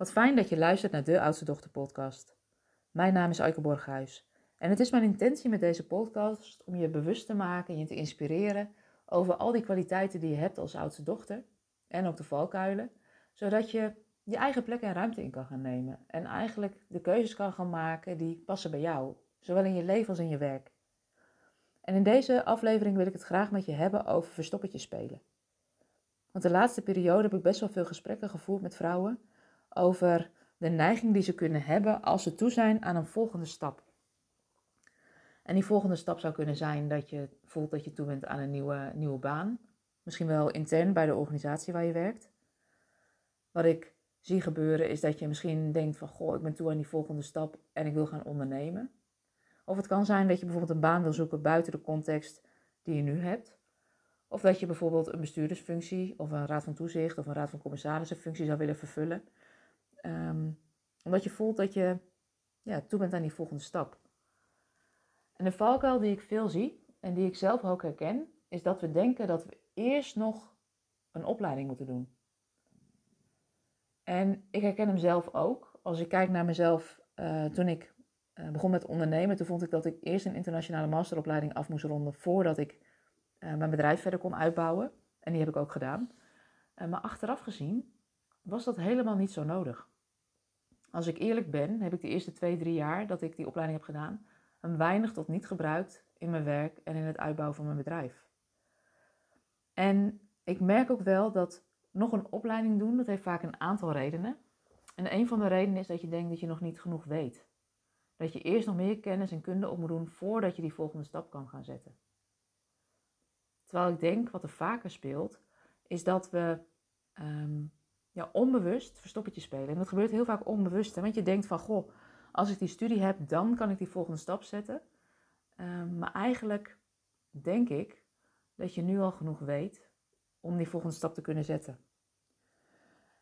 Wat fijn dat je luistert naar de Oudste Dochter podcast. Mijn naam is Eike Borghuis en het is mijn intentie met deze podcast om je bewust te maken en je te inspireren over al die kwaliteiten die je hebt als oudste dochter en ook de valkuilen, zodat je je eigen plek en ruimte in kan gaan nemen en eigenlijk de keuzes kan gaan maken die passen bij jou, zowel in je leven als in je werk. En in deze aflevering wil ik het graag met je hebben over verstoppertje spelen. Want de laatste periode heb ik best wel veel gesprekken gevoerd met vrouwen over de neiging die ze kunnen hebben als ze toe zijn aan een volgende stap. En die volgende stap zou kunnen zijn dat je voelt dat je toe bent aan een nieuwe, nieuwe baan. Misschien wel intern bij de organisatie waar je werkt. Wat ik zie gebeuren is dat je misschien denkt van, goh, ik ben toe aan die volgende stap en ik wil gaan ondernemen. Of het kan zijn dat je bijvoorbeeld een baan wil zoeken buiten de context die je nu hebt. Of dat je bijvoorbeeld een bestuurdersfunctie of een raad van toezicht of een raad van commissarissen functie zou willen vervullen. Um, omdat je voelt dat je ja, toe bent aan die volgende stap. En de valkuil die ik veel zie en die ik zelf ook herken, is dat we denken dat we eerst nog een opleiding moeten doen. En ik herken hem zelf ook. Als ik kijk naar mezelf uh, toen ik uh, begon met ondernemen, toen vond ik dat ik eerst een internationale masteropleiding af moest ronden voordat ik uh, mijn bedrijf verder kon uitbouwen. En die heb ik ook gedaan. maar achteraf gezien was dat helemaal niet zo nodig. Als ik eerlijk ben, heb ik de eerste twee, drie jaar dat ik die opleiding heb gedaan, een weinig tot niet gebruikt in mijn werk en in het uitbouwen van mijn bedrijf. En ik merk ook wel dat nog een opleiding doen, dat heeft vaak een aantal redenen. En een van de redenen is dat je denkt dat je nog niet genoeg weet. Dat je eerst nog meer kennis en kunde op moet doen voordat je die volgende stap kan gaan zetten. Terwijl ik denk, wat er vaker speelt, is dat we ehm, ja, onbewust verstoppertje spelen. En dat gebeurt heel vaak onbewust. Hè? Want je denkt van, goh, als ik die studie heb, dan kan ik die volgende stap zetten. Ehm, maar eigenlijk denk ik dat je nu al genoeg weet om die volgende stap te kunnen zetten.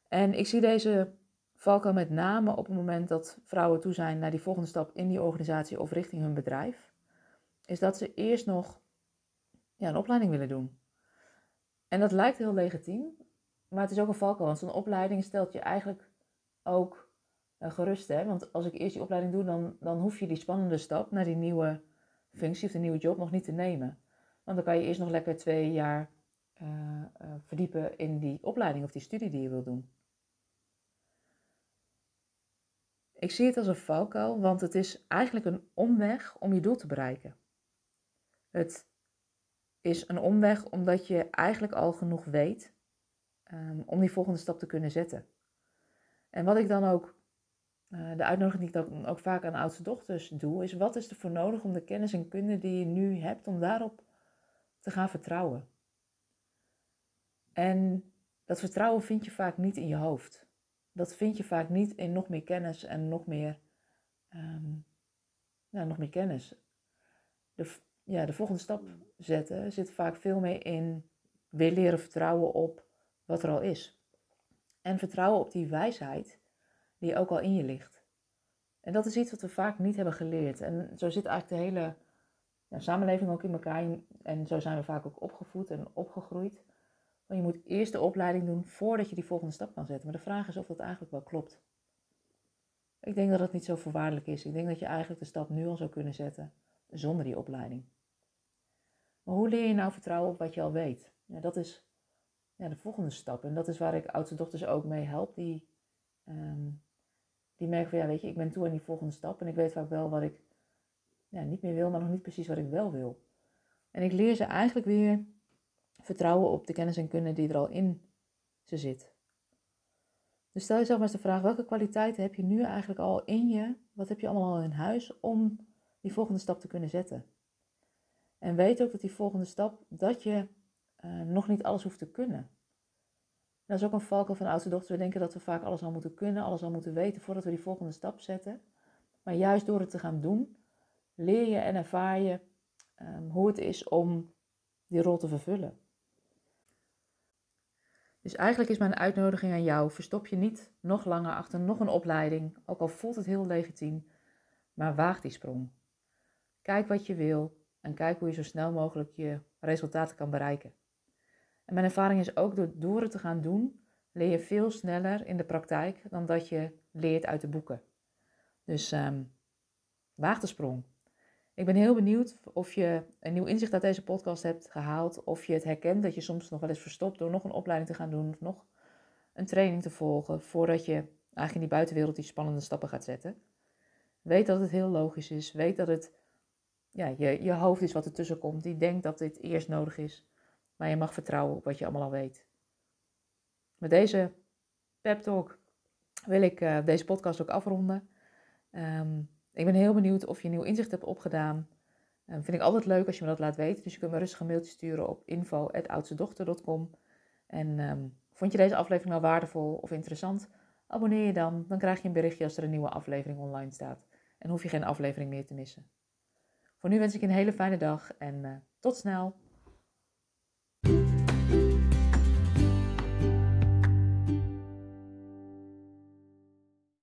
En ik zie deze valkuil met name op het moment dat vrouwen toe zijn naar die volgende stap in die organisatie of richting hun bedrijf. Is dat ze eerst nog ja, een opleiding willen doen. En dat lijkt heel legitiem, maar het is ook een valkuil, want zo'n opleiding stelt je eigenlijk ook uh, gerust. Hè? Want als ik eerst die opleiding doe, dan, dan hoef je die spannende stap naar die nieuwe functie of de nieuwe job nog niet te nemen. Want dan kan je eerst nog lekker twee jaar uh, uh, verdiepen in die opleiding of die studie die je wil doen. Ik zie het als een valkuil, want het is eigenlijk een omweg om je doel te bereiken. Het is een omweg omdat je eigenlijk al genoeg weet um, om die volgende stap te kunnen zetten. En wat ik dan ook, uh, de uitnodiging die ik dan ook vaak aan oudste dochters doe, is wat is er voor nodig om de kennis en kunde die je nu hebt, om daarop te gaan vertrouwen. En dat vertrouwen vind je vaak niet in je hoofd. Dat vind je vaak niet in nog meer kennis en nog meer, um, ja, nog meer kennis. De, ja, de volgende stap zetten zit vaak veel meer in weer leren vertrouwen op wat er al is. En vertrouwen op die wijsheid die ook al in je ligt. En dat is iets wat we vaak niet hebben geleerd. En zo zit eigenlijk de hele ja, samenleving ook in elkaar. En zo zijn we vaak ook opgevoed en opgegroeid. Want je moet eerst de opleiding doen voordat je die volgende stap kan zetten. Maar de vraag is of dat eigenlijk wel klopt. Ik denk dat het niet zo voorwaardelijk is. Ik denk dat je eigenlijk de stap nu al zou kunnen zetten zonder die opleiding. Maar hoe leer je nou vertrouwen op wat je al weet? Ja, dat is ja, de volgende stap. En dat is waar ik oudste dochters ook mee help. Die, um, die merken van ja, weet je, ik ben toe aan die volgende stap. En ik weet vaak wel wat ik ja, niet meer wil, maar nog niet precies wat ik wel wil. En ik leer ze eigenlijk weer vertrouwen op de kennis en kunde die er al in ze zit. Dus stel jezelf maar eens de vraag: welke kwaliteiten heb je nu eigenlijk al in je? Wat heb je allemaal al in huis om die volgende stap te kunnen zetten? En weet ook dat die volgende stap, dat je uh, nog niet alles hoeft te kunnen. Dat is ook een valkuil van de oudste dochter. We denken dat we vaak alles al moeten kunnen, alles al moeten weten voordat we die volgende stap zetten. Maar juist door het te gaan doen, leer je en ervaar je um, hoe het is om die rol te vervullen. Dus eigenlijk is mijn uitnodiging aan jou: verstop je niet nog langer achter nog een opleiding, ook al voelt het heel legitiem, maar waag die sprong. Kijk wat je wil en kijk hoe je zo snel mogelijk je resultaten kan bereiken. En mijn ervaring is ook door, door het te gaan doen, leer je veel sneller in de praktijk dan dat je leert uit de boeken. Dus um, waag de sprong. Ik ben heel benieuwd of je een nieuw inzicht uit deze podcast hebt gehaald. Of je het herkent dat je soms nog wel eens verstopt door nog een opleiding te gaan doen. Of nog een training te volgen. Voordat je eigenlijk in die buitenwereld die spannende stappen gaat zetten. Weet dat het heel logisch is. Weet dat het ja, je, je hoofd is wat ertussen komt. Die denkt dat dit eerst nodig is. Maar je mag vertrouwen op wat je allemaal al weet. Met deze pep talk wil ik uh, deze podcast ook afronden. Um, ik ben heel benieuwd of je nieuw inzicht hebt opgedaan. Um, vind ik altijd leuk als je me dat laat weten. Dus je kunt me rustig een mailtje sturen op info.oudstedochter.com. En um, vond je deze aflevering nou waardevol of interessant? Abonneer je dan. Dan krijg je een berichtje als er een nieuwe aflevering online staat. En hoef je geen aflevering meer te missen. Voor nu wens ik je een hele fijne dag en uh, tot snel.